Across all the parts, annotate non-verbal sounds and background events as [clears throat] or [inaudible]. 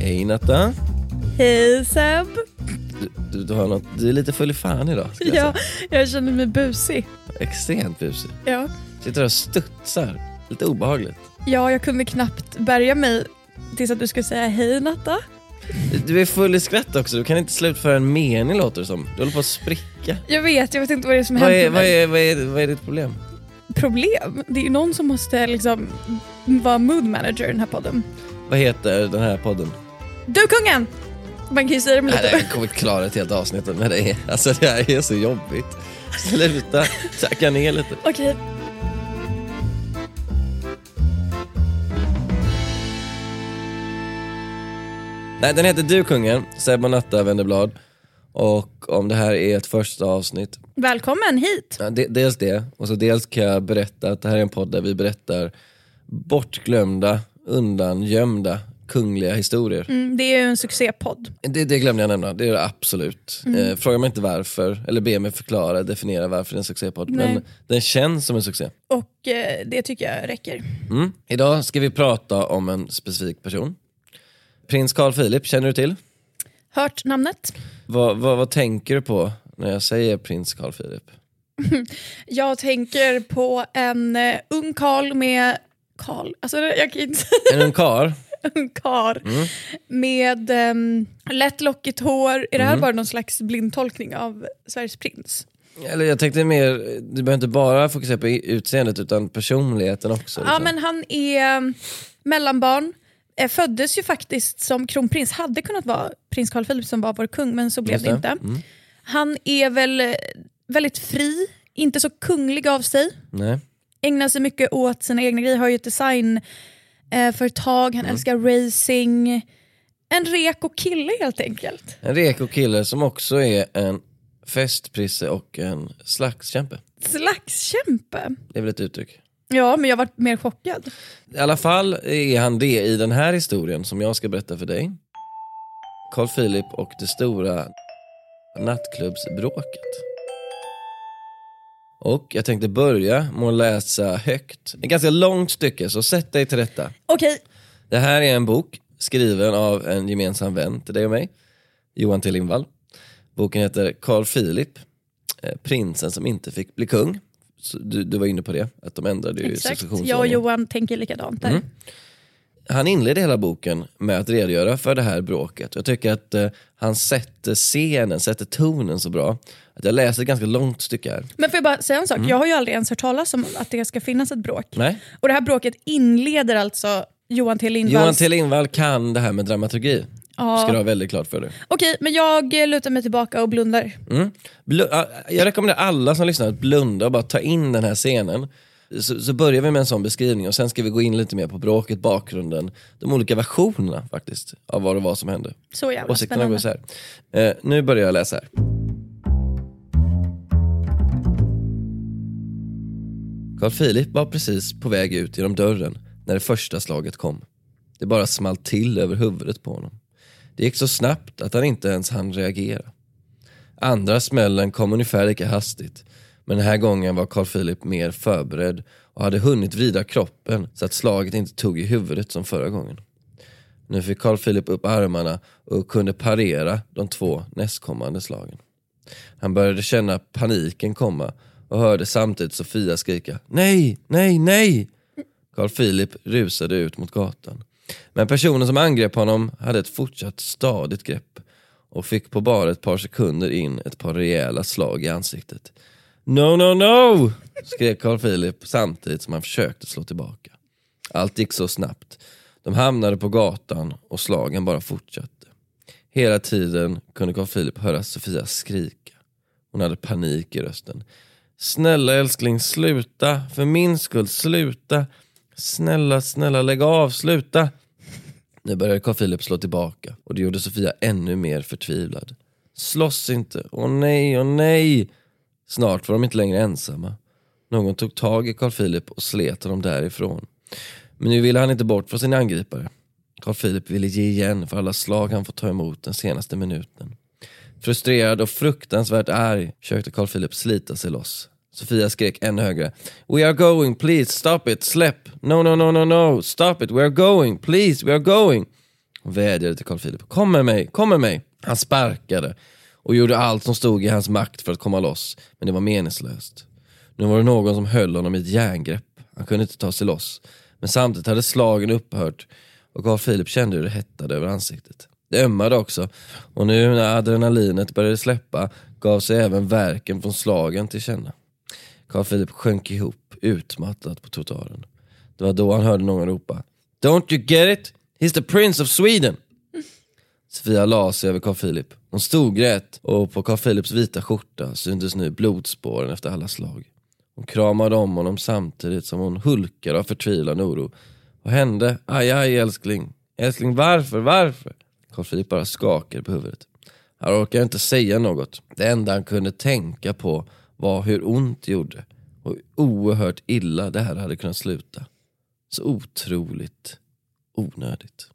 Hej Natta. Hej Seb! Du, du, du, har något, du är lite full i fan idag. jag Ja, säga. jag känner mig busig. Extremt busig. Ja. Sitter och studsar. Lite obehagligt. ja, jag kunde knappt bärga mig tills att du skulle säga hej Natta. Du är full i skratt också. Du kan inte slutföra en mening låter det som. Du håller på att spricka. Jag vet, jag vet inte vad det är som Vad händer är, vad, är, vad, är, vad är ditt problem? Problem? Det är ju någon som måste liksom vara mood manager i den här podden. Vad heter den här podden? Du kungen! Man kan ju säga det med Nej, lite... jag kommer inte klara ett helt avsnitt med dig. Alltså det här är så jobbigt. Sluta, tacka ner lite. Okej. Nej, den heter Du kungen, Seb och Natta Wennerblad. Och om det här är ett första avsnitt, Välkommen hit! ja, de, dels det, och så dels kan jag berätta att det här är en podd där vi berättar bortglömda, undangömda, kungliga historier. Mm, det är ju en succépodd. Det, det glömde jag nämna, det är det absolut. Eh, fråga mig inte varför, eller be mig förklara, definiera varför det är en succépodd. Nej. Men den känns som en succé. Och eh, det tycker jag räcker. Mm. Idag ska vi prata om en specifik person. Prins Carl Philip, känner du till? Hört namnet? Vad, vad, vad tänker du på när jag säger prins Carl Philip? [laughs] Jag tänker på en uh, ung Karl med... Karl? Alltså jag kan inte En ung karl? [laughs] [laughs] ung karl med um, lätt lockigt hår. Är det här bara någon slags blindtolkning av Sveriges prins? Eller jag tänkte mer, du behöver inte bara fokusera på utseendet utan personligheten också. Ja liksom. men han är um, mellanbarn. Eh, föddes ju faktiskt som kronprins, hade kunnat vara prins Carl Philip som var vår kung men så blev Just det inte. Mm. Han är väl eh, väldigt fri, inte så kunglig av sig. Nej. ägnar sig mycket åt sina egna grejer, har ju ett designföretag, han älskar racing. En reko kille helt enkelt. En reko kille som också är en festprisse och en slagskämpe. Slagskämpe. Det är väl ett uttryck. Ja, men jag varit mer chockad. I alla fall är han det i den här historien som jag ska berätta för dig. Carl Philip och det stora nattklubbsbråket. Och jag tänkte börja med att läsa högt. Ett ganska långt stycke, så sätt dig till detta. Okej, Det här är en bok skriven av en gemensam vän till dig och mig, Johan T Lindvall. Boken heter Carl Philip, eh, prinsen som inte fick bli kung. Så du, du var inne på det, att de ändrade ju exakt. Jag och successionsordningen. Johan tänker likadant där. Mm. Han inleder hela boken med att redogöra för det här bråket. Jag tycker att eh, han sätter scenen, sätter tonen så bra. Att jag läser ett ganska långt stycke här. Men får jag bara säga en sak? Mm. Jag har ju aldrig ens hört talas om att det ska finnas ett bråk. Nej. Och det här bråket inleder alltså Johan T Johan Lindvalls... T Lindvall kan det här med dramaturgi. Ja. Ska du ha väldigt klart för dig. Okej, men jag eh, lutar mig tillbaka och blundar. Mm. Ah, jag rekommenderar alla som lyssnar att blunda och bara ta in den här scenen. Så, så börjar vi med en sån beskrivning och sen ska vi gå in lite mer på bråket, bakgrunden, de olika versionerna faktiskt av vad det var som hände. Så jävla Åsikterna går isär. Eh, nu börjar jag läsa här. Carl Philip var precis på väg ut genom dörren när det första slaget kom. Det bara small till över huvudet på honom. Det gick så snabbt att han inte ens hann reagera. Andra smällen kom ungefär lika hastigt, men den här gången var Carl Philip mer förberedd och hade hunnit vrida kroppen så att slaget inte tog i huvudet som förra gången. Nu fick Carl Philip upp armarna och kunde parera de två nästkommande slagen. Han började känna paniken komma och hörde samtidigt Sofia skrika Nej, nej, nej! Carl Philip rusade ut mot gatan. Men personen som angrep honom hade ett fortsatt stadigt grepp och fick på bara ett par sekunder in ett par rejäla slag i ansiktet. No, no, no! skrek Carl Philip samtidigt som han försökte slå tillbaka. Allt gick så snabbt. De hamnade på gatan och slagen bara fortsatte. Hela tiden kunde Carl Philip höra Sofia skrika. Hon hade panik i rösten. Snälla älskling, sluta. För min skull, sluta. Snälla, snälla lägg av, sluta. Nu började Carl Philip slå tillbaka och det gjorde Sofia ännu mer förtvivlad. Slåss inte, åh nej, åh nej. Snart var de inte längre ensamma. Någon tog tag i Carl Philip och slet honom därifrån. Men nu ville han inte bort från sin angripare. Carl Philip ville ge igen för alla slag han fått ta emot den senaste minuten. Frustrerad och fruktansvärt arg försökte Carl Philip slita sig loss. Sofia skrek ännu högre. We are going, please, stop it, släpp. No, no, no, no, no, stop it, we are going, please, we are going. Hon vädjade till Carl Philip. Kom med mig, kom med mig. Han sparkade och gjorde allt som stod i hans makt för att komma loss. Men det var meningslöst. Nu var det någon som höll honom i ett järngrepp. Han kunde inte ta sig loss. Men samtidigt hade slagen upphört och Carl Philip kände hur det hettade över ansiktet. Det ömmade också och nu när adrenalinet började släppa gav sig även verken från slagen till känna. Carl Philip sjönk ihop utmattad på trottoaren. Det var då han hörde någon ropa Don't you get it? He's the prince of Sweden! Sofia la sig över Carl Philip. Hon storgrät och på Carl Philips vita skjorta syntes nu blodspåren efter alla slag. Hon kramade om honom samtidigt som hon hulkade av förtvivlan och oro. Vad hände? Aj, aj älskling. Älskling varför, varför? Carl Philip bara skakade på huvudet. Han orkade inte säga något. Det enda han kunde tänka på var hur ont det gjorde och hur oerhört illa det här hade kunnat sluta. Så otroligt onödigt.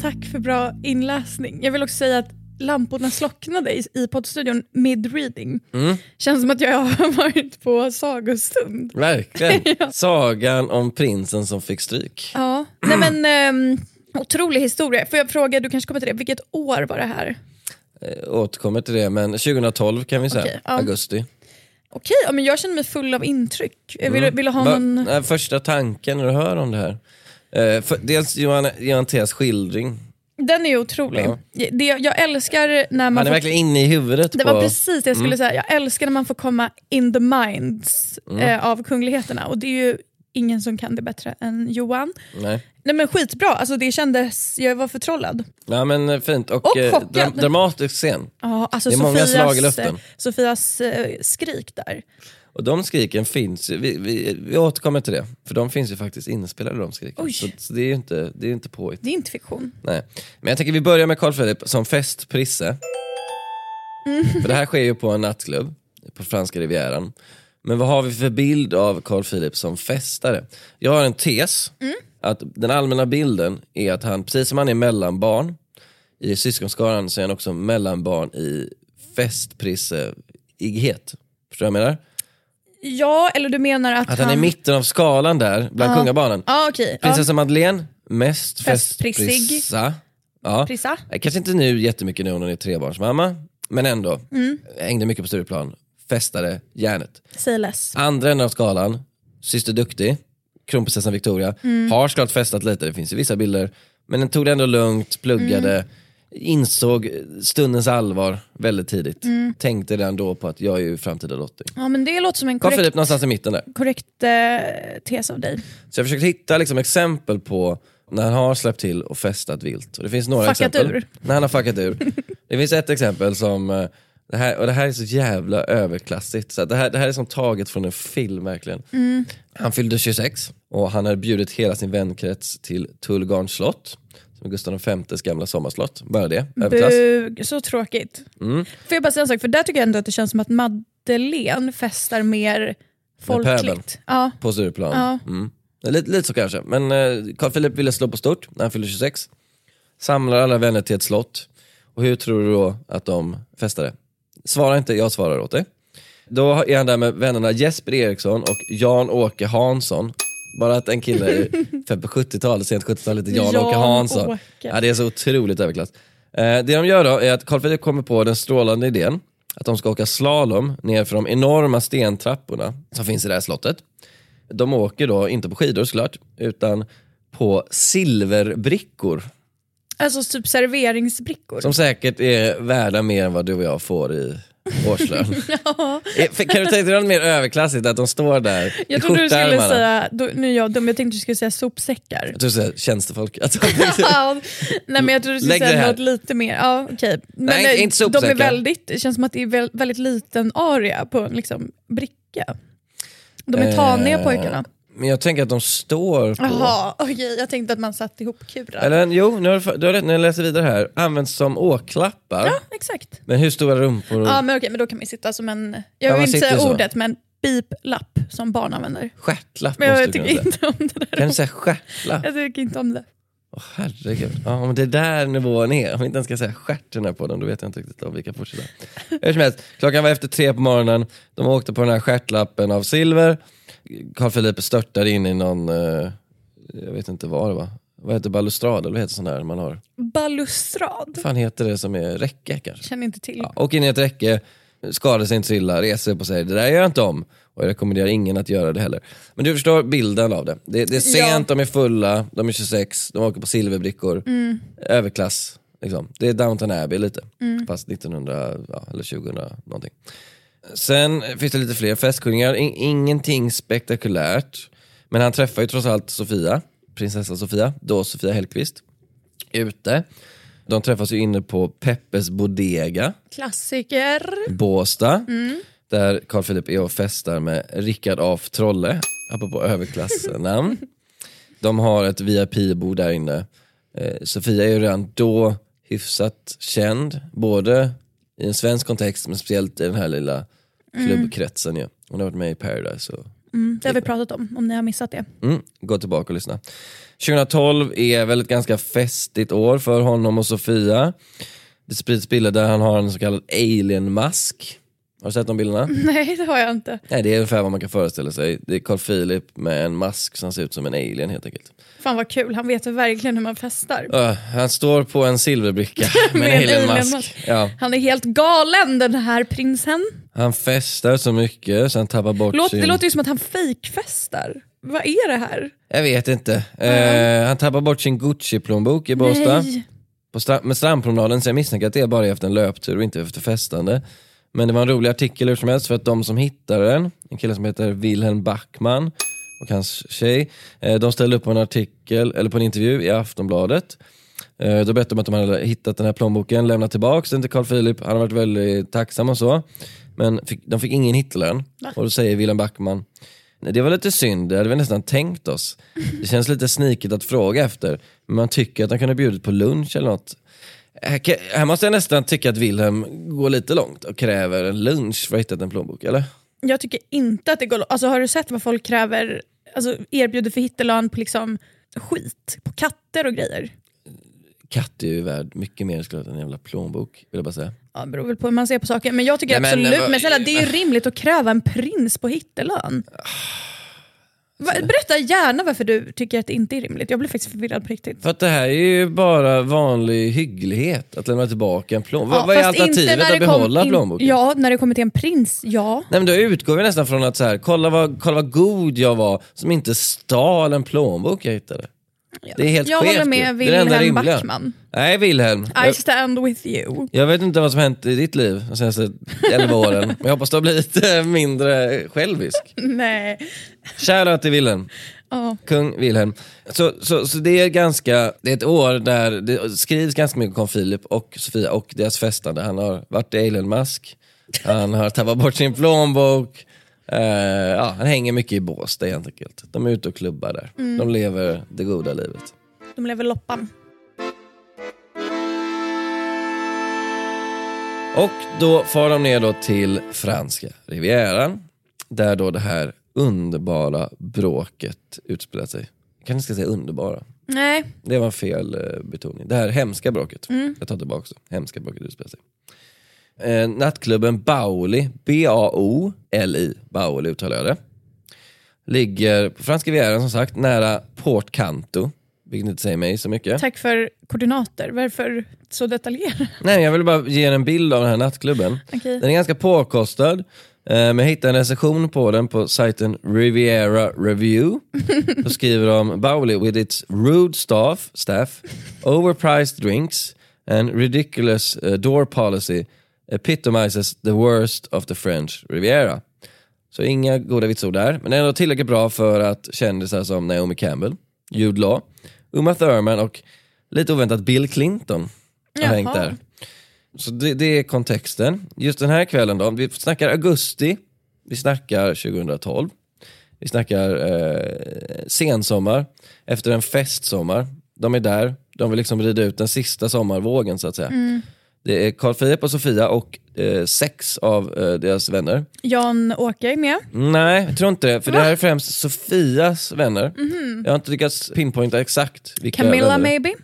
Tack för bra inläsning. Jag vill också säga att lamporna slocknade i, i poddstudion mid-reading. Mm. Känns som att jag [laughs] har varit på sagostund. Verkligen. [laughs] Ja. Sagan om prinsen som fick stryk. Ja, nej men ehm, otrolig historia. Får jag fråga, du kanske kommer till det, vilket år var det här? Eh, återkommer till det, men 2012 kan vi säga. Okej, ja. Augusti. Okej, ja, men jag känner mig full av intryck. Jag vill, Mm. vill ha någon... första tanken när du hör om det här? Eh, för, dels Johan, Johan Theas skildring. Den är ju otrolig. Ja. Det, jag älskar när man Han är får... verkligen inne i huvudet Det på... var precis det jag skulle Mm. säga. Jag älskar när man får komma in the minds eh, av kungligheterna. Och det är ju ingen som kan det bättre än Johan. Nej. Nej men skitbra, alltså det kändes, jag var förtrollad. Ja, men eh, fint. Och, Och eh, dra dramatisk scen. Ja, alltså Det är många Sofias, slag i luften. eh, Sofias eh, skrik där. Och de skriken finns, vi, vi, vi återkommer till det. För de finns ju faktiskt inspelade de skriken. Oj. Så, så det är ju inte, det är inte påhitt. Det är inte fiktion. Nej. Men jag tänker vi börjar med Carl Philip som festprisse. För det här sker ju på en nattklubb på franska rivieran. Men vad har vi för bild av Carl Philip som festare? Jag har en tes, att den allmänna bilden är att han, precis som han är mellanbarn i syskonskaran, så är han också mellanbarn i festprissighet. Förstår du vad jag menar? Ja, eller du menar att, Att han är i mitten av skalan där, bland kungabarnen. Ja, okej. Ja. Prinsessa Madeleine, mest Festprissig. festprissa. Ja. Prissa. Eh, Kanske inte nu jättemycket nu när hon är trebarnsmamma, men ändå. Mm. Hängde mycket på Stureplan, festade järnet. Less. Andra änden av skalan, Syster Duktig, kronprinsessan Victoria, Mm. har såklart festat lite, det finns ju vissa bilder. Men den tog det ändå lugnt, pluggade, Mm. Insåg stundens allvar väldigt tidigt. Mm. Tänkte redan då på att jag är ju framtida drottning. Ja, men det låter som en korrekt, Philip någonstans i mitten där. korrekt eh, tes av dig. Så jag försökte hitta liksom exempel på när han har släppt till och festat vilt. Och det finns några Fuckat exempel. ur. När han har fuckat ur. det finns ett exempel som, eh, det här, och det här är så jävla överklassigt. Så att det, här, det här är som taget från en film verkligen. Mm. Han fyllde 26 och han hade bjudit hela sin vänkrets till Tullgarns slott. Som Gustav Vs gamla sommarslott. Bara det, överklass. Bug, så tråkigt. Mm. Får jag bara säga en sak, för där tycker jag ändå att det känns som att Madeleine festar mer folkligt. Ja. På Stureplan. Ja. Mm. Lite, lite så kanske. Men eh, Carl Philip ville slå på stort när han fyllde 26. Samlar alla vänner till ett slott. Och hur tror du då att de festade? Svara inte, jag svarar åt dig. Då är han där med vännerna Jesper Eriksson och Jan-Åke Hansson. Bara att en kille [laughs] född på 70-talet, sent 70-tal, lite Jan-Åke. Hansson. Ja, det är så otroligt överklass. Eh, det de gör då är att Carl Philip kommer på den strålande idén att de ska åka slalom ner för de enorma stentrapporna som finns i det här slottet. De åker då inte på skidor såklart, utan på silverbrickor Alltså typ serveringsbrickor. som säkert är värda mer än vad du och jag får i årslön. [laughs] Eh, för- kan du tänka dig något mer överklassigt, att de står där Jag trodde du skulle säga, då, nu jag dum, jag tänkte du skulle säga sopsäckar. Jag tror säga tjänstefolk. [laughs] Att de- Ja, Nej men jag trodde du skulle säga något lite mer, ja okej. Men Nej, inte- eh, de är väldigt, det känns som att det är väl, väldigt liten area på en liksom, bricka. De är taniga Eh, pojkarna. Men jag tänker att de står på... Jaha, okej jag tänkte att man satt ihop kurar. Eller jo, nu har du, har rätt när jag läser vidare här. Används som åklappar. Ja, exakt. Men hur stora rumpor? Ja men okej, men då kan man sitta som en, Ja, jag vill inte säga så. ordet, men beep-lapp som barn använder. Stjärtlapp Men måste jag du kunna säga. inte om det där. Kan du säga stjärtlapp? Jag tycker inte om det. Åh herregud. Ja, om det är där nivån är, om vi inte ens ska säga stjärt i den här podden, då vet jag inte riktigt om vi kan fortsätta. Hur som helst, klockan var efter tre på morgonen, de åkte på den här stjärtlappen av silver. Carl Philip störtade in i någon, eh, jag vet inte vad det var, vad heter balustrad eller vad heter sån där man har? Balustrad. Vad fan heter det som är räcke kanske? Känner inte till. Ja, och in i ett räcke, skadar sig inte så illa, reser och säger det där gör jag inte om. Och jag rekommenderar ingen att göra det heller. Men du förstår bilden av det. Det, det är sent, de är fulla, de är 26, de åker på silverbrickor. Överklass. Liksom. Det är Downton Abbey lite. Fast 1900, ja, eller 2000 någonting. Sen finns det lite fler festkunningar, In- ingenting spektakulärt. Men han träffar ju trots allt Sofia, prinsessa Sofia, då Sofia Hellqvist, ute. De träffas ju inne på Peppes Bodega, Klassiker. Båstad, där Carl Philip är och festar med Rickard af Trolle, apropå överklassnamn. [laughs] De har ett VIP-bord där inne. Eh, Sofia är ju redan då hyfsat känd, både i en svensk kontext men speciellt i den här lilla klubbkretsen. Ju. Hon har varit med i Paradise och Mm, det har vi pratat om, om ni har missat det. Mm, gå tillbaka och lyssna. 2012 är väl ett ganska festigt år för honom och Sofia. Det sprids bilder där han har en så kallad alien-mask. Har du sett de bilderna? [laughs] Nej, det har jag inte. Nej, det är ungefär vad man kan föreställa sig. Det är Carl Philip med en mask som ser ut som en alien helt enkelt. Fan vad kul, han vet verkligen hur man festar. Öh, han står på en silverbricka [laughs] med, Med en en alien-mask. alien-mask. Ja, Han är helt galen den här prinsen. Han festar så mycket så han tappar bort Låt, sin... Det låter ju som att han fejkfestar. Vad är det här? Jag vet inte. Eh, han tappar bort sin Gucci-plånbok i Båstad. På stra- med strandpromenaden så jag misstänker att det är bara efter en löptur och inte efter festande. Men det var en rolig artikel hur som helst för att de som hittade den, en kille som heter Wilhelm Backman och hans tjej, eh, de ställde upp en artikel, eller på en intervju i Aftonbladet. Eh, Då berättade de att de hade hittat den här plånboken, lämnat tillbaka den till Carl Philip, han har varit väldigt tacksam och så. Men fick, de fick ingen hitta den. Och då säger Wilhelm Backman, "Nej, det var lite synd, det hade vi nästan tänkt oss. Det känns lite snikigt att fråga efter, men man tycker att han kunde bjudit på lunch eller något. Här, kan- här måste jag nästan tycka att Wilhelm går lite långt och kräver en lunch för att hitta en plånbok, eller? Jag tycker inte att det går... Alltså, har du sett vad folk kräver, alltså, erbjuder för hittelön på liksom skit? På katter och grejer? Katt är ju värd mycket mer skulle än en jävla plånbok, vill jag bara säga. Ja, det beror väl på hur man ser på saker. Men jag tycker Nej, men, absolut, men, snälla, det är ju [laughs] rimligt att kräva en prins på hittelön. Va, berätta gärna varför du tycker att det inte är rimligt. Jag blir faktiskt förvirrad på riktigt. För att det här är ju bara vanlig hygglighet, att lämna tillbaka en plånbok. Ja, vad, är alternativet? Att behålla in- plånboken? Ja, när det kommer till en prins, ja. Nej men då utgår vi nästan från att så här, kolla, vad, kolla vad god jag var som inte stal en plånbok jag hittade. Det är helt jag skevt håller med Wilhelm. Backman. Nej Wilhelm, I stand with you. jag vet inte vad som hänt i ditt liv de senaste 11 åren, men jag hoppas du har blivit eh, mindre självisk. [laughs] Nej. Shoutout till Wilhelm. Ja. Kung Wilhelm. Så, så, så det är ganska, det är ett år där det skrivs ganska mycket om Filip och Sofia och deras festande. Han har varit i Alien Mask, han har tappat bort sin plånbok, eh, ja, han hänger mycket i Båstad helt enkelt. De är ute och klubbar där. De lever det goda livet. De lever loppan. Och då far de ner då till franska rivieran, där då det här underbara bråket utspelar sig. Jag kanske ska säga underbara. Nej, Det var fel eh, betoning. Det här hemska bråket, jag tar tillbaka det. Hemska bråket utspelar sig. Eh, nattklubben Baoli, B-A-O-L-I, Baoli uttalar jag det. Ligger på franska rivieran som sagt, nära Port Canto. Vilket inte säger mig så mycket. tack för koordinater. Varför så detaljerat? Nej, jag vill bara ge er en bild av den här nattklubben. Okej. Den är ganska påkostad, eh, men jag hittade en recension på den på sajten Riviera Review. [laughs] Då skriver de Bowley with its rude staff, staff overpriced drinks and ridiculous eh, door policy epitomizes the worst of the French Riviera. Så inga goda vitsord där, men ändå tillräckligt bra för att kändisar som Naomi Campbell, Jude Law, Uma Thurman och lite oväntat Bill Clinton har Jaha. hängt där. Så det, det är kontexten. Just den här kvällen då, vi snackar augusti, vi snackar 2012. Vi snackar eh, sensommar, efter en festsommar. De är där, de vill liksom rida ut den sista sommarvågen så att säga. Det är Carl Philip och Sofia och eh, sex av eh, deras vänner. Jan-Åke är med. Nej, jag tror inte det. För det här är främst Sofias vänner. Jag har inte lyckats pinpointa exakt vilka Camilla vänner. maybe?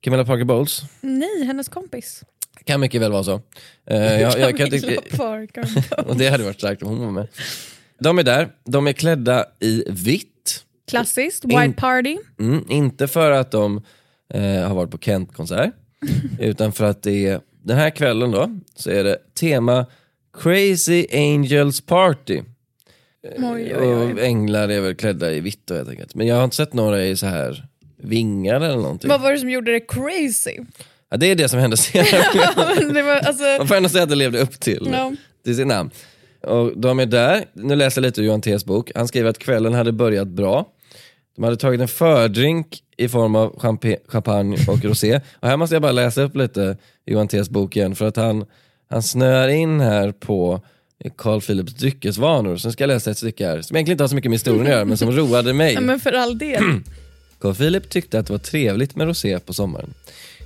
Camilla Parker Bowles. Nej, hennes kompis. Kan mycket väl vara så. Eh, jag, jag kan Camilla tycka, Parker. [laughs] och det hade varit starkt om hon var med. De är där, de är klädda i vitt. Klassiskt, In- white party. Mm, inte för att de eh, har varit på Kent-konsert, [laughs] utan för att det är den här kvällen då, så är det tema Crazy Angels Party. Oj, oj, oj. Och änglar är väl klädda i vitt då helt enkelt. Men jag har inte sett några i så här vingar eller någonting. Vad var det som gjorde det crazy? Ja, det är det som hände senare. [laughs] det var, alltså, Man får ändå säga att det levde upp till, Ja. till sin namn. Och de är där, nu läser jag lite ur Johan T's bok. Han skriver att kvällen hade börjat bra. De hade tagit en fördrink i form av champa- champagne och rosé. Och här måste jag bara läsa upp lite Johan T's bok igen för att han, han snöar in här på Carl Philips dryckesvanor. Sen ska jag läsa ett stycke här som egentligen inte har så mycket med historien att göra men som roade mig. ja, men för all del. [clears throat] Carl Philip tyckte att det var trevligt med rosé på sommaren.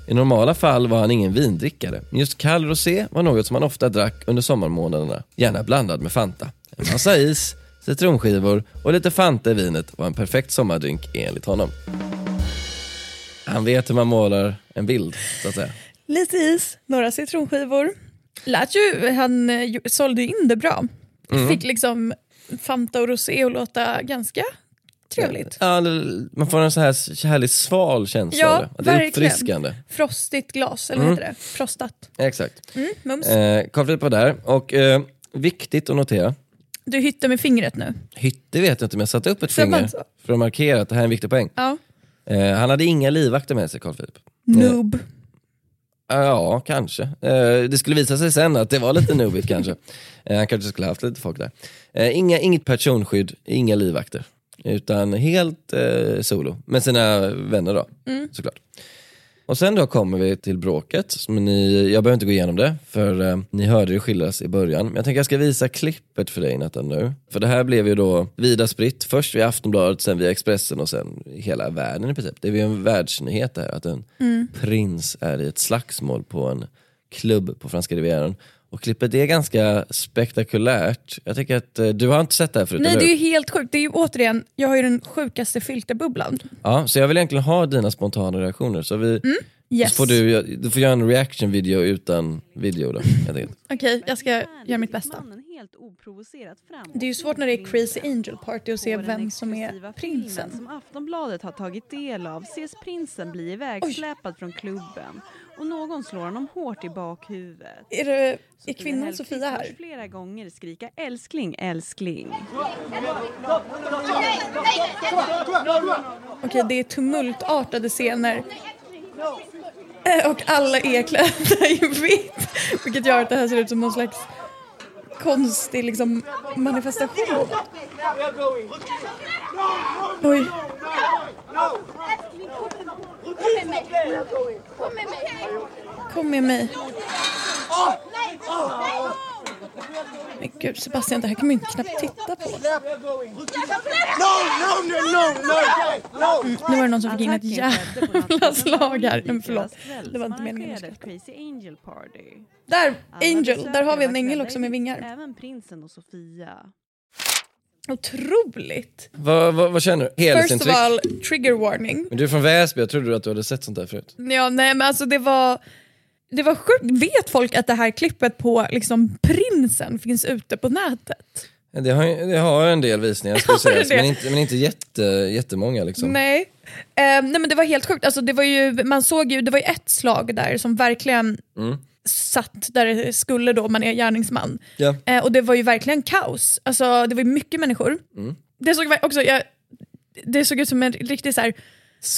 I normala fall var han ingen vindrickare, men just kall rosé var något som han ofta drack under sommarmånaderna, gärna blandad med Fanta. En massa is, citronskivor och lite Fanta i vinet var en perfekt sommardrink enligt honom. Han vet hur man målar en bild, så att säga. Lite is, några citronskivor. Lät ju, han sålde in det bra. Mm. Fick liksom Fanta och rosé att låta ganska trevligt. Ja, man får en så här härlig sval känsla Ja, av det. Att Det är uppfriskande. Frostigt glas, eller vad heter det? Frostat. Exakt. Mm, mums. Eh, var där och eh, viktigt att notera, Du hytter med fingret nu. Hytte vet jag inte men jag satte upp ett finger för att markera att det här är en viktig poäng. Ja. Eh, han hade inga livvakter med sig, Carl Philip. Noob. Ja, kanske. Eh, det skulle visa sig sen att det var lite noobigt kanske. [laughs] Eh, han kanske skulle haft lite folk där. Eh, inga, inget personskydd, inga livvakter. Utan helt eh, solo, med sina vänner då, såklart. Och sen då kommer vi till bråket. Som ni, jag behöver inte gå igenom det, för eh, ni hörde det skildras i början. Men jag tänker jag ska visa klippet för dig Nathan nu. För det här blev ju då vida spritt. Först via Aftonbladet, sen via Expressen och sen hela världen i princip. Det är ju en världsnyhet det här, att en prins är i ett slagsmål på en klubb på franska rivieran. Och klippet är ganska spektakulärt. Jag tycker att eh, du har inte sett det här förut, Nej eller det är hur? ju helt sjukt. Det är ju återigen, jag har ju den sjukaste filterbubblan. Ja, så jag vill egentligen ha dina spontana reaktioner. Så, vi, Yes. så får du, du får göra en reaction video utan video då. helt enkelt. [laughs] Okej, jag ska göra mitt bästa. Det är ju svårt när det är Crazy Angel Party att se vem som är prinsen. som Aftonbladet har tagit del av ses prinsen bli ivägsläpad från klubben och någon slår honom hårt i bakhuvudet. Är, det, är kvinnan Hellqvist Sofia här? flera gånger skrika älskling, älskling. Okej, det är tumultartade scener. Eh, Och alla är klädda i vitt. Vilket gör att det här ser ut som någon slags konstig liksom, manifestation. Oj. Kom med mig. Men gud Sebastian, det här kan man ju knappt titta på. Mm, nu var det någon som fick in ett jävla slag här. Nej, men förlåt. Det var inte meningen. Där, Angel. Där har vi en ängel också med vingar. Även prinsen och Sofia. Otroligt. Vad, vad, vad känner du? First of all, trigger warning. Men du är från Väsby, jag trodde att du hade sett sånt där förut. Ja, nej men alltså det var... Det var sjukt. Vet folk att det här klippet på liksom prinsen finns ute på nätet? Det har, det har en del visningar ska [laughs] sägas, men inte, men inte jätte, jättemånga. Liksom. Nej. Eh, nej men det var helt sjukt. Alltså, det, var ju, man såg ju, det var ju ett slag där som verkligen Mm. Satt där det skulle då man är gärningsman. Ja. Eh, och det var ju verkligen kaos. Alltså, det var ju mycket människor. Mm. Det såg också, jag, det såg ut som en riktig så här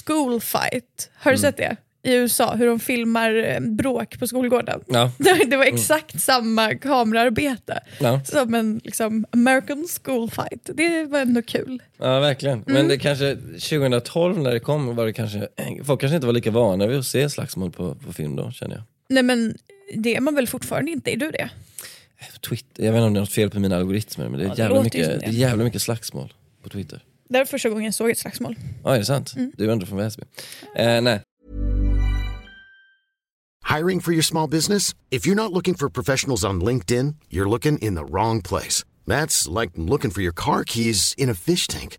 school fight. Har Mm. du sett det? i USA, hur de filmar eh, bråk på skolgården. Ja. [laughs] Det var exakt samma kamerarbete Ja. som en liksom, American school fight. Det var ändå kul. Ja verkligen. Men det kanske 2012 när det kom var det kanske, folk kanske inte var lika vana vid att se slagsmål på, på film då känner jag. Nej men det är man väl fortfarande inte, är du det? Twitter, jag vet inte om det är något fel på mina algoritmer men det är, Ja, det jävla, mycket, det. det. är jävla mycket slagsmål på Twitter. Det var första gången jag såg ett slagsmål. Ja är det sant? Du är ändå från Väsby. Eh, nej. Hiring for your small business? If you're not looking for professionals on LinkedIn, you're looking in the wrong place. That's like looking for your car keys in a fish tank.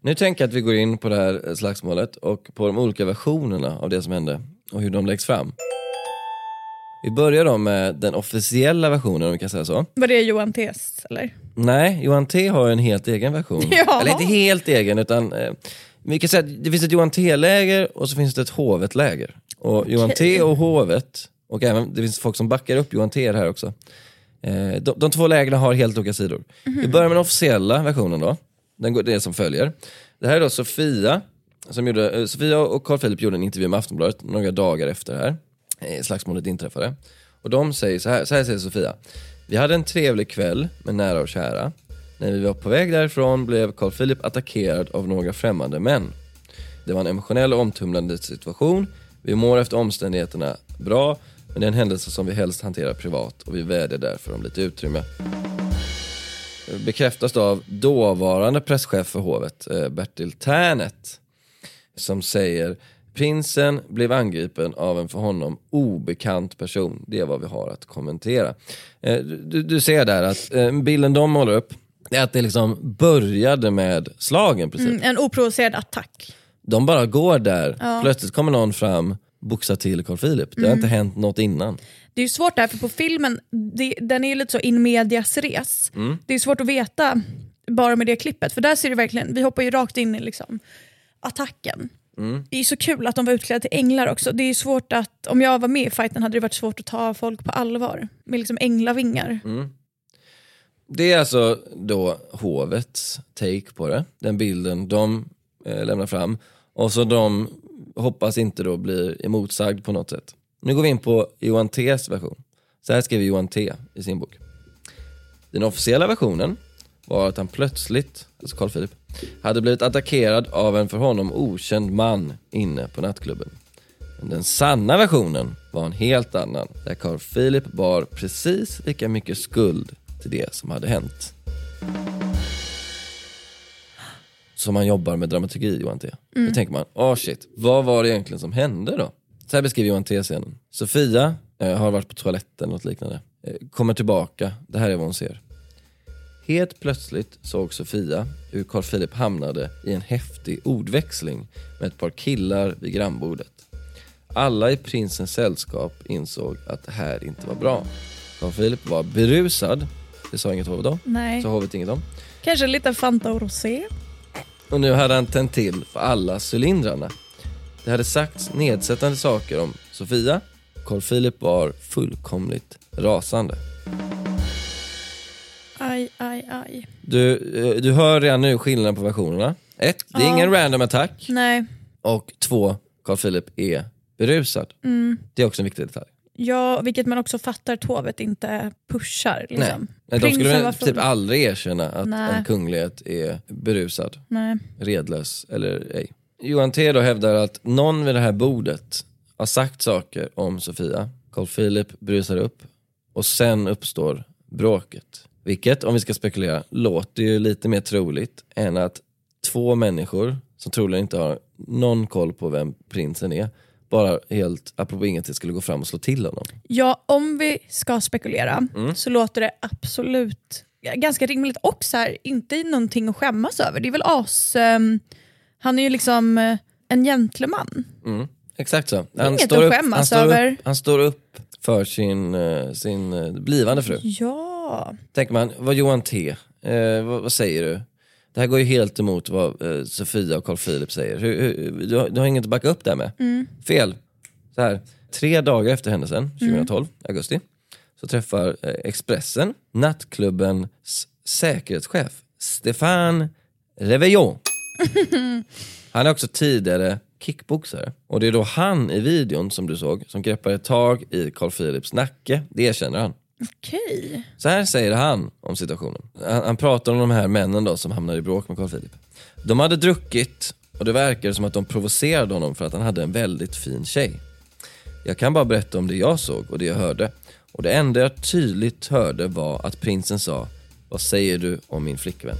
Nu tänker jag att vi går in på det här slagsmålet och på de olika versionerna av det som hände och hur de läggs fram. Vi börjar då med den officiella versionen om vi kan säga så. Var det Johan Test eller? Nej, Johan T har en helt egen version. [laughs] Ja. Eller inte helt egen utan eh, vi kan säga att det finns ett Johan T-läger och så finns det ett Hovet-läger. Och Johan T och Hovet, och även det finns folk som backar upp Johan T här också. Eh, de, de två lägren har helt olika sidor. Vi börjar med den officiella versionen då. Den går, det är som följer. Det här är då Sofia, som gjorde, eh, Sofia och Carl Philip gjorde en intervju med Aftonbladet några dagar efter det här eh, slagsmålet inträffade. Och de säger så här, så här säger Sofia. Vi hade en trevlig kväll med nära och kära. När vi var på väg därifrån blev Carl Philip attackerad av några främmande män. Det var en emotionell och omtumlande situation. Vi mår efter omständigheterna bra, men det är en händelse som vi helst hanterar privat och vi vädjar därför om lite utrymme. Bekräftas då av dåvarande presschef för hovet, eh, Bertil Tärnet, som säger Prinsen blev angripen av en för honom obekant person. Det är vad vi har att kommentera. Eh, Du, du ser där att eh, bilden de målar upp är att det liksom började med slagen precis. Mm, en oprovocerad attack. De bara går där, plötsligt kommer någon fram, boxar till Carl Philip. Det har inte hänt något innan. Det är ju svårt där, för på filmen, det, den är ju lite så in medias res. Det är svårt att veta bara med det klippet, för där ser det verkligen, vi hoppar ju rakt in i liksom attacken. Det är så kul att de var utklädda till änglar också. Det är svårt att, om jag var med i fighten hade det varit svårt att ta folk på allvar. Med liksom änglavingar. Det är alltså då hovets take på det, den bilden de eh, lämnar fram. Och så de hoppas inte då blir emotsagd på något sätt. Nu går vi in på Johan T's version. Så här skriver Johan T i sin bok. Den officiella versionen var att han plötsligt, alltså Carl Philip, hade blivit attackerad av en för honom okänd man inne på nattklubben. Men den sanna versionen var en helt annan, där Carl Philip bar precis lika mycket skuld till det som hade hänt. Som man jobbar med dramaturgi, Johan T. Då tänker man, åh shit, vad var det egentligen som hände då? Så här beskriver Johan T scenen. Sofia eh, har varit på toaletten något liknande. Eh, kommer tillbaka, det här är vad hon ser. Helt plötsligt såg Sofia hur Carl Philip hamnade i en häftig ordväxling med ett par killar vid grannbordet. Alla i prinsens sällskap insåg att det här inte var bra. Carl Philip var berusad, det sa inget hovet om. Nej. Så hovet inget om. Kanske lite Fanta och Rosé. Och nu hade han tänt till för alla cylindrarna. Det hade sagts nedsättande saker om Sofia. Carl Philip var fullkomligt rasande. Aj, aj, aj. Du, eh, du hör redan nu skillnaden på versionerna. Ett, det är ingen random attack. Nej, Och två, Carl Philip är berusad. Det är också en viktig detalj. Ja, vilket man också fattar att hovet inte pushar. Liksom. Nej, de skulle väl typ aldrig erkänna att Nej. en kunglighet är berusad, Nej. redlös eller ej. Johan T då hävdar att någon vid det här bordet har sagt saker om Sofia. Carl Philip brusar upp och sen uppstår bråket. Vilket, om vi ska spekulera, låter ju lite mer troligt än att två människor som troligen inte har någon koll på vem prinsen är, bara helt apropå ingenting skulle gå fram och slå till honom. Ja, om vi ska spekulera Mm. så låter det absolut ganska rimligt och så här, inte någonting att skämmas över. Det är väl as... ehm, han är ju liksom eh, en gentleman. Mm. Exakt så. inget att skämmas han, står över. Upp, han står upp för sin, eh, sin eh, blivande fru. Ja. Tänker man, vad Johan T, eh, vad, vad säger du? Det här går ju helt emot vad eh, Sofia och Carl Philip säger. Hur, hur, du, har, du har inget att backa upp det med. Fel. Så här, tre dagar efter händelsen, 2012, augusti, så träffar eh, Expressen nattklubbens säkerhetschef Stefan Reveillon. [laughs] Han är också tidigare kickboxare. Och det är då han i videon som du såg som greppar ett tag i Carl Philips nacke. Det erkänner han. Okej. Så här säger han om situationen. Han, han pratar om de här männen då som hamnade i bråk med Carl Philip. De hade druckit och det verkade som att de provocerade honom för att han hade en väldigt fin tjej. Jag kan bara berätta om det jag såg och det jag hörde. Och det enda jag tydligt hörde var att prinsen sa Vad säger du om min flickvän?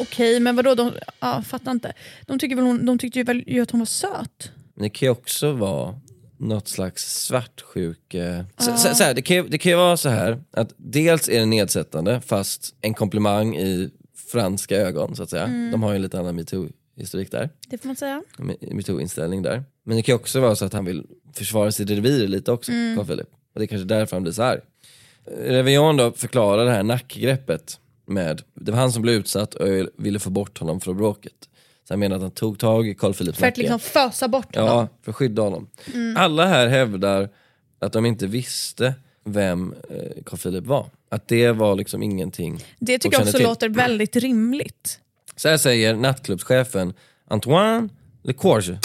Okej, men vadå? De, ja, fattar inte. De, tycker väl hon, de tyckte ju väl att hon var söt? Men det kan ju också vara något slags svartsjuke... Så, så, så här, det, kan ju, det kan ju vara så här att dels är det nedsättande fast en komplimang i franska ögon så att säga. De har ju en lite annan metoo-historik där. Det får man säga. metoo-inställning där. Men det kan ju också vara så att han vill försvara sitt revir lite också, Carl Philip. Och det är kanske därför han blir så arg. Revion då förklarar det här nackgreppet med, det var han som blev utsatt och jag ville få bort honom från bråket. Så han menar att han tog tag i Carl Philips För att nacke. liksom fösa bort honom. Ja, för att skydda honom. Alla här hävdar att de inte visste vem eh, Carl Philip var. Att det var liksom ingenting Det de tycker jag också till. låter väldigt rimligt. Så här säger nattklubbschefen Antoine Lecourge.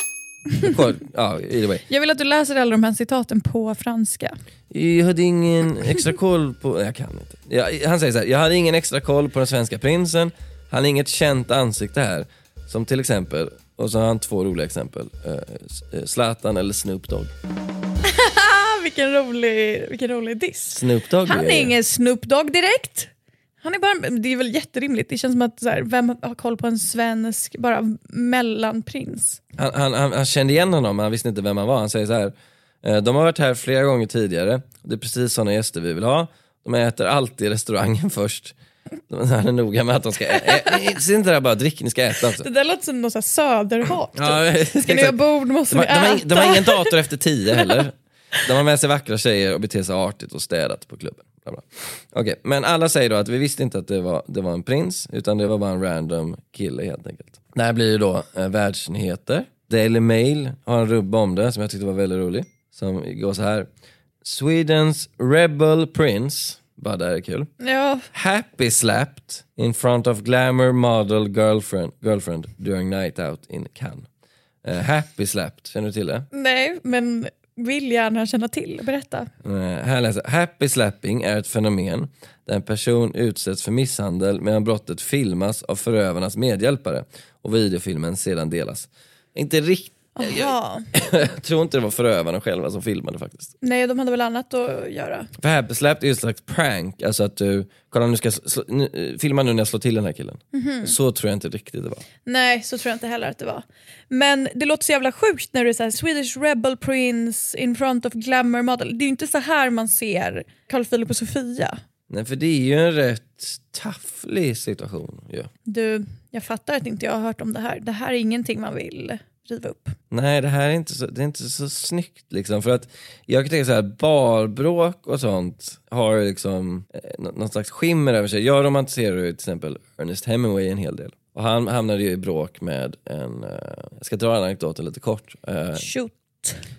Lecourge, [laughs] ja, either way. Jag vill att du läser alla de här citaten på franska. Jag hade ingen extra koll på... Jag kan inte. Jag, han säger så här, jag hade ingen extra koll på den svenska prinsen. Han är inget känt ansikte här. Som till exempel, och så har han två roliga exempel. Eh, eh, Zlatan eller Snoop Dogg. [laughs] Vilken rolig, vilken rolig diss. Snoop Dogg Han är ingen Snoop Dogg direkt. Han är bara, det är väl jätterimligt. Det känns som att så här, vem har koll på en svensk bara mellanprins? Han, han, han, han kände igen honom men han visste inte vem han var. Han säger så här. eh, De har varit här flera gånger tidigare. Det är precis sådana gäster vi vill ha. De äter alltid i restaurangen [laughs] först. Han är noga med att de ska äta. Se inte det här bara drick, ni ska äta alltså. Det där låter som något så här söderhat. typ. Ja, [laughs] Ska ni ha bord måste de, ni har, de, äta. de har ingen dator efter tio [laughs] heller. De har med sig vackra tjejer och beter sig artigt och städat på klubben. Bla bla. Okej, men alla säger då att vi visste inte att det var, det var en prins, utan det var bara en random kille helt enkelt. Det här blir ju då eh, världsnyheter. Daily Mail har en rubba om det som jag tyckte var väldigt rolig. Som går så här. Swedens Rebel Prince, bara det här är kul. Ja, Happy slapped in front of glamour model girlfriend, girlfriend during night out in Cannes. Eh, happy slapped, känner du till det? nej, men vill gärna känna till. Berätta. Eh, här läser. Happy slapping är ett fenomen där en person utsätts för misshandel medan brottet filmas av förövarnas medhjälpare och videofilmen sedan delas. Inte riktigt, Jaha. [laughs] jag tror inte det var förövarna själva som filmade faktiskt. Nej, de hade väl annat att göra. För happy slapped är ju ett slags prank, alltså att du, kolla nu ska jag slå, nu, eh, filma nu när jag slår till den här killen. Så tror jag inte riktigt det var. Nej, så tror jag inte heller att det var. Men det låter så jävla sjukt när du är så här, Swedish Rebel Prince in front of glamour model. Det är ju inte så här man ser Carl Philip och Sofia. Nej för det är ju en rätt tafflig situation ju. Du, jag fattar att inte jag har hört om det här. Det här är ingenting man vill riva upp. Nej det här är inte så, det är inte så snyggt liksom. För att jag kan tänka så här, barbråk och sånt har liksom eh, nå- någon slags skimmer över sig. Jag romantiserar ju till exempel Ernest Hemingway en hel del. Och han hamnade ju i bråk med en, eh, jag ska dra anekdoten lite kort. Eh, Shoot.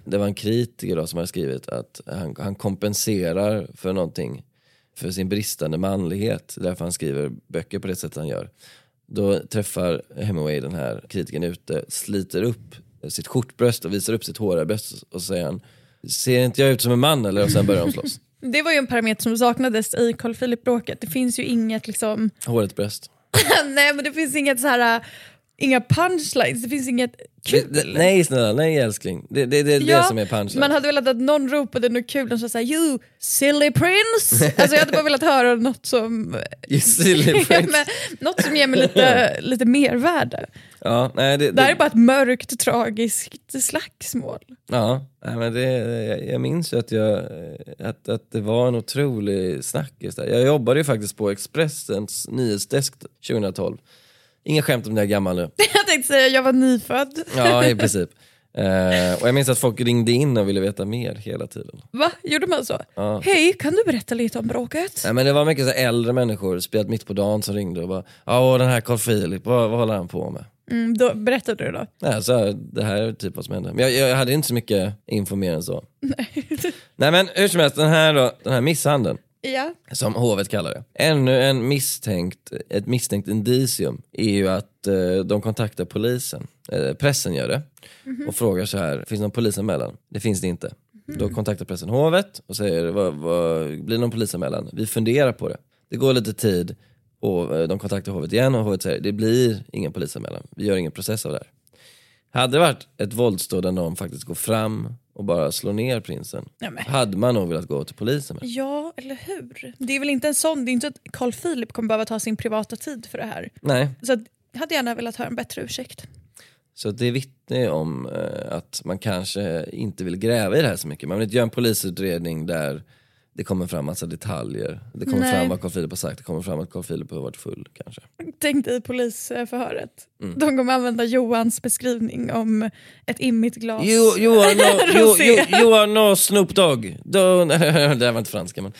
det var en kritiker då som hade skrivit att han, han kompenserar för någonting, för sin bristande manlighet. Därför han skriver böcker på det sätt han gör. Då träffar Hemingway den här kritiken ute, sliter upp sitt skjortbröst och visar upp sitt håriga bröst och så säger han Ser inte jag ut som en man eller? Och sen börjar de slåss. [laughs] Det var ju en parameter som saknades i Carl Philip-bråket. Det finns ju inget liksom... Håret bröst. [laughs] Nej men det finns inget så här... inga punchlines, det finns inget kul. Det- Nej snälla, nej älskling. Det är det, det, det som är punchline. man hade velat att någon ropade något kul och sa såhär you silly prince. Alltså jag hade bara velat höra något som, You silly [laughs] prince. något som ger mig lite, [laughs] lite mervärde. Ja, nej, det, Det här är bara ett mörkt tragiskt slagsmål. ja, nej, men det, jag, jag minns ju att, jag, att, att det var en otrolig snackis där. Jag jobbade ju faktiskt på Expressens nyhetsdesk 2012. Inga skämt om det är gammal nu. [laughs] Jag tänkte säga jag var nyfödd. Ja, i princip. Eh, och jag minns att folk ringde in och ville veta mer hela tiden. Va? Gjorde man så? Ja. Hej, kan du berätta lite om bråket? Nej, men det var mycket så här äldre människor, speciellt mitt på dagen, som ringde och bara “Ja, den här Carl Philip, vad, vad håller han på med?” Mm, då berättade du då? Nej, så här, det här är typ vad som hände. Men jag, jag hade inte så mycket info mer än så. [laughs] Nej men hur som helst, den här, då, den här misshandeln, Ja. som hovet kallar det. Ännu en misstänkt, ett misstänkt indicium är ju att eh, de kontaktar polisen. Eh, pressen gör det och frågar så här, finns det någon polisanmälan? Det finns det inte. Då kontaktar pressen hovet och säger, vad, vad, blir det någon polisanmälan? Vi funderar på det. Det går lite tid och eh, de kontaktar hovet igen och hovet säger, det blir ingen polisanmälan. Vi gör ingen process av det här. Hade det varit ett våldsdåd där någon faktiskt går fram och bara slår ner prinsen, men. hade man nog velat gå till polisen med. ja, eller hur? Det är väl inte en sån, det är inte att Carl Philip kommer behöva ta sin privata tid för det här. Nej, Så att, jag hade gärna velat höra en bättre ursäkt. så det vittnar ju om eh, att man kanske inte vill gräva i det här så mycket. Man vill inte göra en polisutredning där det kommer fram massa detaljer. Det kommer Nej. fram vad Carl Philip har sagt, det kommer fram att Carl Philip har varit full kanske. Tänk dig polisförhöret. Mm. De kommer använda Johans beskrivning om ett immigt glas. Jo, Johan och, [laughs] jo, jo, Johan och Snoop Dogg. [laughs] Det här var inte franska men.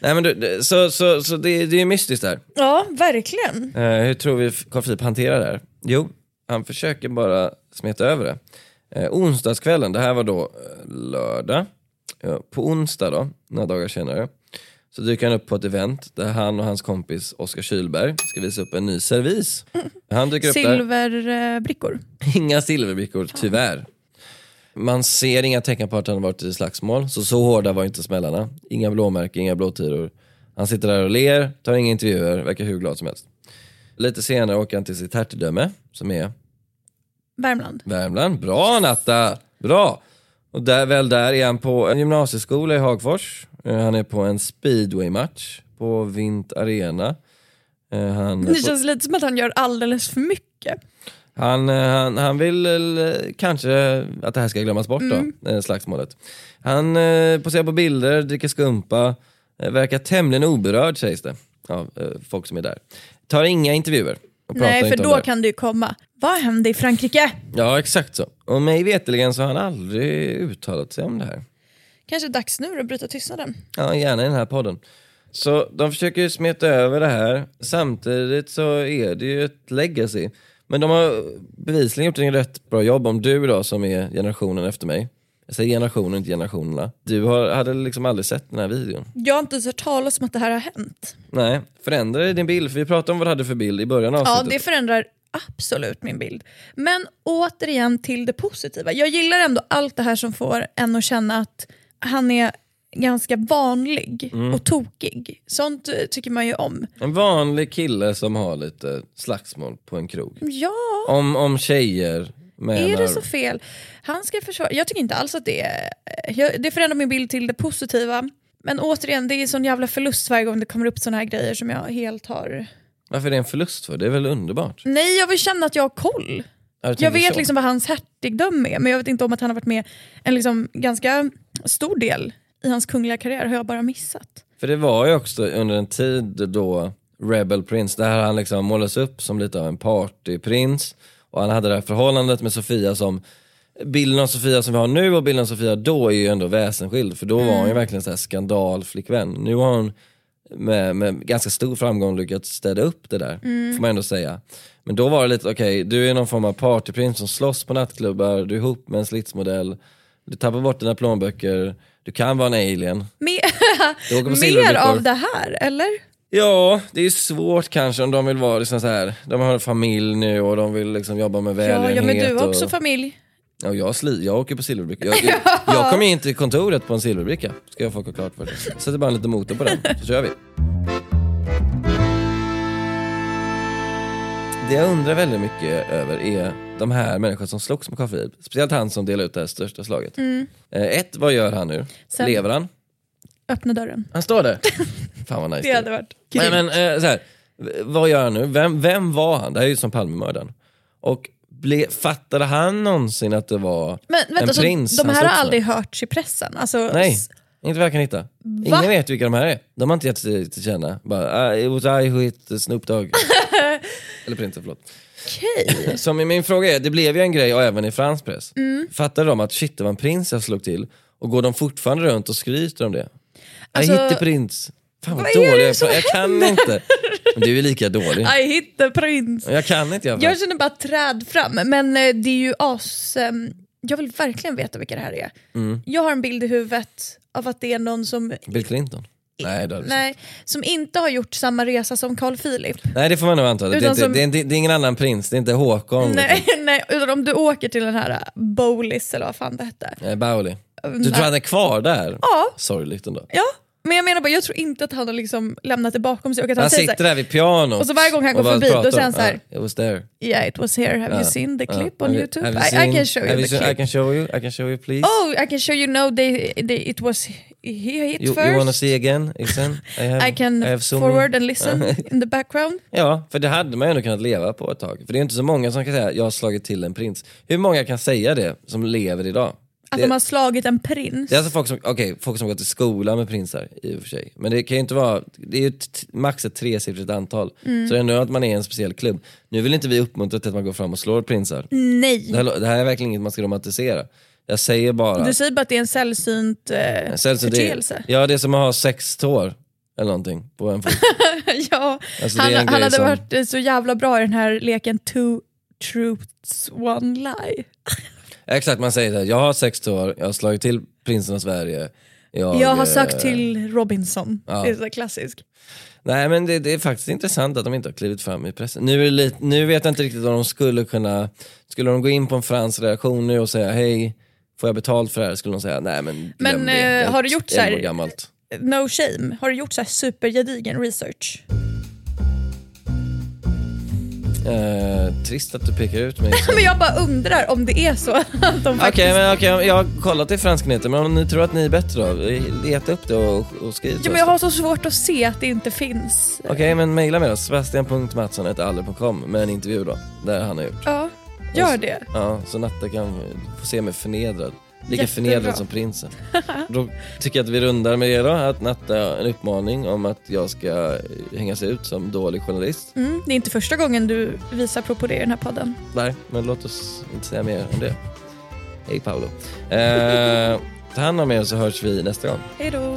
Nej, men du, så så, så det, det är mystiskt där. Ja, verkligen. Eh, hur tror vi Carl Philip hanterar det här? Jo, han försöker bara smeta över det. Eh, onsdagskvällen, det här var då eh, lördag. På onsdag då, några dagar senare, så dyker han upp på ett event där han och hans kompis Oskar Kylberg ska visa upp en ny servis. Han dyker upp. Silverbrickor. [laughs] Inga silverbrickor, tyvärr. Man ser inga tecken på att han har varit i slagsmål, så så hårda var inte smällarna. Inga blåmärken, inga blåtiror. Han sitter där och ler, tar inga intervjuer, verkar hur glad som helst. Lite senare åker han till sitt hertigdöme, som är Värmland. Värmland. Bra Natta! Bra! Och där, väl där är han på en gymnasieskola i Hagfors. Eh, Han är på en speedwaymatch på Vint Arena. Eh, Han, Det känns lite som att han gör alldeles för mycket. Han, eh, han, han vill kanske att det här ska glömmas bort Mm. då, slagsmålet. Han eh, poserar på bilder, dricker skumpa, verkar tämligen oberörd sägs det av folk som är där. Tar inga intervjuer. Nej, för då det. kan det ju komma. Vad hände i Frankrike? Ja, exakt så. Och mig veterligen så har han aldrig uttalat sig om det här. Kanske dags nu att bryta tystnaden. Ja, gärna i den här podden. Så de försöker ju smeta över det här. Samtidigt så är det ju ett legacy. Men de har bevisligen gjort en rätt bra jobb. Om du då, som är generationen efter mig, jag säger generationen, inte generationerna. Du har, hade liksom aldrig sett den här videon. Jag har inte ens hört talas om att det här har hänt. Nej, förändrar det din bild? För vi pratade om vad du hade för bild i början av Ja, avsnittet. det förändrar absolut min bild. Men återigen till det positiva. Jag gillar ändå allt det här som får en att känna att han är ganska vanlig Mm. och tokig. Sånt eh, tycker man ju om. En vanlig kille som har lite slagsmål på en krog. Ja, Om, om tjejer menar... är det så fel? Han ska försvara. Jag tycker inte alls att det är... Jag, det förändrar min bild till det positiva. Men återigen, det är sån jävla förlust varje gång det kommer upp såna här grejer som jag helt har... Varför är det en förlust för? Det är väl underbart? Nej, jag vill känna att jag har koll. Jag tänker vet så. liksom vad hans hertigdöme är, men jag vet inte om att han har varit med en liksom ganska stor del i hans kungliga karriär, har jag bara missat. För det var ju också under en tid då Rebel Prince, där han liksom målades upp som lite av en partyprins. Och han hade det här förhållandet med Sofia som, bilden av Sofia som vi har nu och bilden av Sofia då är ju ändå väsensskild. För då var hon ju verkligen så här skandalflickvän. Nu har hon med, med ganska stor framgång lyckats städa upp det där, får man ändå säga. Men då var det lite, okej, du är någon form av partyprins som slåss på nattklubbar, du är ihop med en slitsmodell, du tappar bort dina plånböcker, du kan vara en alien. [laughs] Mer, mer av det här, eller? Ja, det är svårt kanske om de vill vara liksom så här. de har en familj nu och de vill liksom jobba med Ja, välgörenhet. ja, men du har också och, familj. ja, jag, sli, jag åker på silverbricka. Jag, jag, jag kommer in till kontoret på en silverbricka, ska jag få klart för det. Sätter bara en liten motor på den, så kör vi. det jag undrar väldigt mycket över är de här människorna som slogs med Carl Philip. Speciellt han som delade ut det här största slaget. Eh, ett, vad gör han nu? Mm. Sen- Lever han? Öppna dörren. Han står där. [laughs] Fan vad nice. Det hade varit Nej, men, eh, så här, vad gör han nu? Vem, vem var han? Det här är ju som Palmemördaren. Och ble, fattade han någonsin att det var Men en vänta, så prins de han här har slogs med? aldrig hörts i pressen? Alltså, Nej, s- inte vad jag kan hitta. Ingen vet vilka de här är. De har inte gett sig till känna. Bara, ah, it was I who hit Snoop Dogg. [laughs] Eller prinsen, förlåt. Okej. [clears throat] Så min min fråga är, det blev ju en grej och även i fransk press. Mm. Fattade de att shit det var en prins jag slog till? Och går de fortfarande runt och skryter om det? Alltså, jag hittade prins. Fan vad, vad dålig jag är Jag kan inte. Du är lika dålig. [laughs] I hit the prince. Jag kan inte i fall. Jag känner bara träd fram, men eh, det är ju as... ehm, Jag vill verkligen veta vilka det här är. Mm. Jag har en bild i huvudet av att det är någon som, Bill Clinton? Nej, det nej, som inte har gjort samma resa som Carl Philip. Nej det får man nog anta. Det är, inte, som- det, är det är ingen annan prins, det är inte Håkon. Nej, [laughs] nej, utan om du åker till den här eh, Bowlis eller vad fan det hette. liksom. Nej, Bauli. Du tror han är kvar där? Ja. Sorgligt ändå. Ja, men jag menar bara, jag tror inte att han har liksom lämnat det bakom sig och att han, Han säger sitter där vid pianot. Och så varje gång han går förbi, då säger han om- så här, Ja, it was there. Yeah it was here, have you seen the clip on YouTube? I, I can show you the clip. I can show you, I can show you please. Oh, I can show you now they, they, it was he hit you, first. you wanna see again? Listen, I, have, I can I have so forward and listen [laughs] in the background. Ja, för det hade man ju ändå kunnat leva på ett tag. För det är inte så många som kan säga jag har slagit till en prins. Hur många kan säga det som lever idag? Att det, de har slagit en prins. det är alltså folk som, okej, folk som går till skolan med prinsar i och för sig. Men det kan ju inte vara, det är ju max ett tresiffrigt antal. Mm. Så det är ändå att man är en speciell klubb. Nu vill inte vi uppmuntra till att man går fram och slår prinsar. Nej. Det här, det här är verkligen inget man ska romantisera. Jag säger bara... Du säger bara att det är en sällsynt eh, Sällsynt förteelse. Ja, det är som att ha sex tår eller någonting på en fot. [laughs] ja, Alltså, han, en han hade som- varit eh, så jävla bra i den här leken Two truths, one lie. Exakt, man säger så här, jag har sex tår, jag har slagit till prinsen av Sverige. Jag, Jag har eh, sagt till Robinson. ja. Det är så klassiskt. Nej men det, det är faktiskt intressant att de inte har klivit fram i pressen. Nu, är lite, nu vet jag inte riktigt om de skulle kunna, skulle de gå in på en fransk redaktion nu och säga hej, får jag betalt för det här? Skulle de säga nej men Men, det. eh, har du gjort så här- år. No shame. Har du gjort så här supergedigen research? Eh, trist att du pekar ut mig. [laughs] Men jag bara undrar om det är så [laughs] att de Okej, faktiskt... men okej, jag har kollat i fransk nyheter, men om ni tror att ni är bättre då, leta upp det och, och skriv till Ja, men jag har så svårt att se att det inte finns. Okej, men mejla med oss, sebastian.mattsson.aller.com med en intervju då, där han har gjort. Ja, gör det. Ja, så Natta kan få se mig förnedrad. Lika Jättebra. förnedrad som prinsen. Då tycker jag att vi rundar med det då, att Natta en uppmaning om att jag ska hängas ut som dålig journalist. Mm, det är inte första gången du visar prov på det i den här podden. Nej, men låt oss inte säga mer om det. Hej Paolo. Eh, ta hand om er så hörs vi nästa gång. Hej då.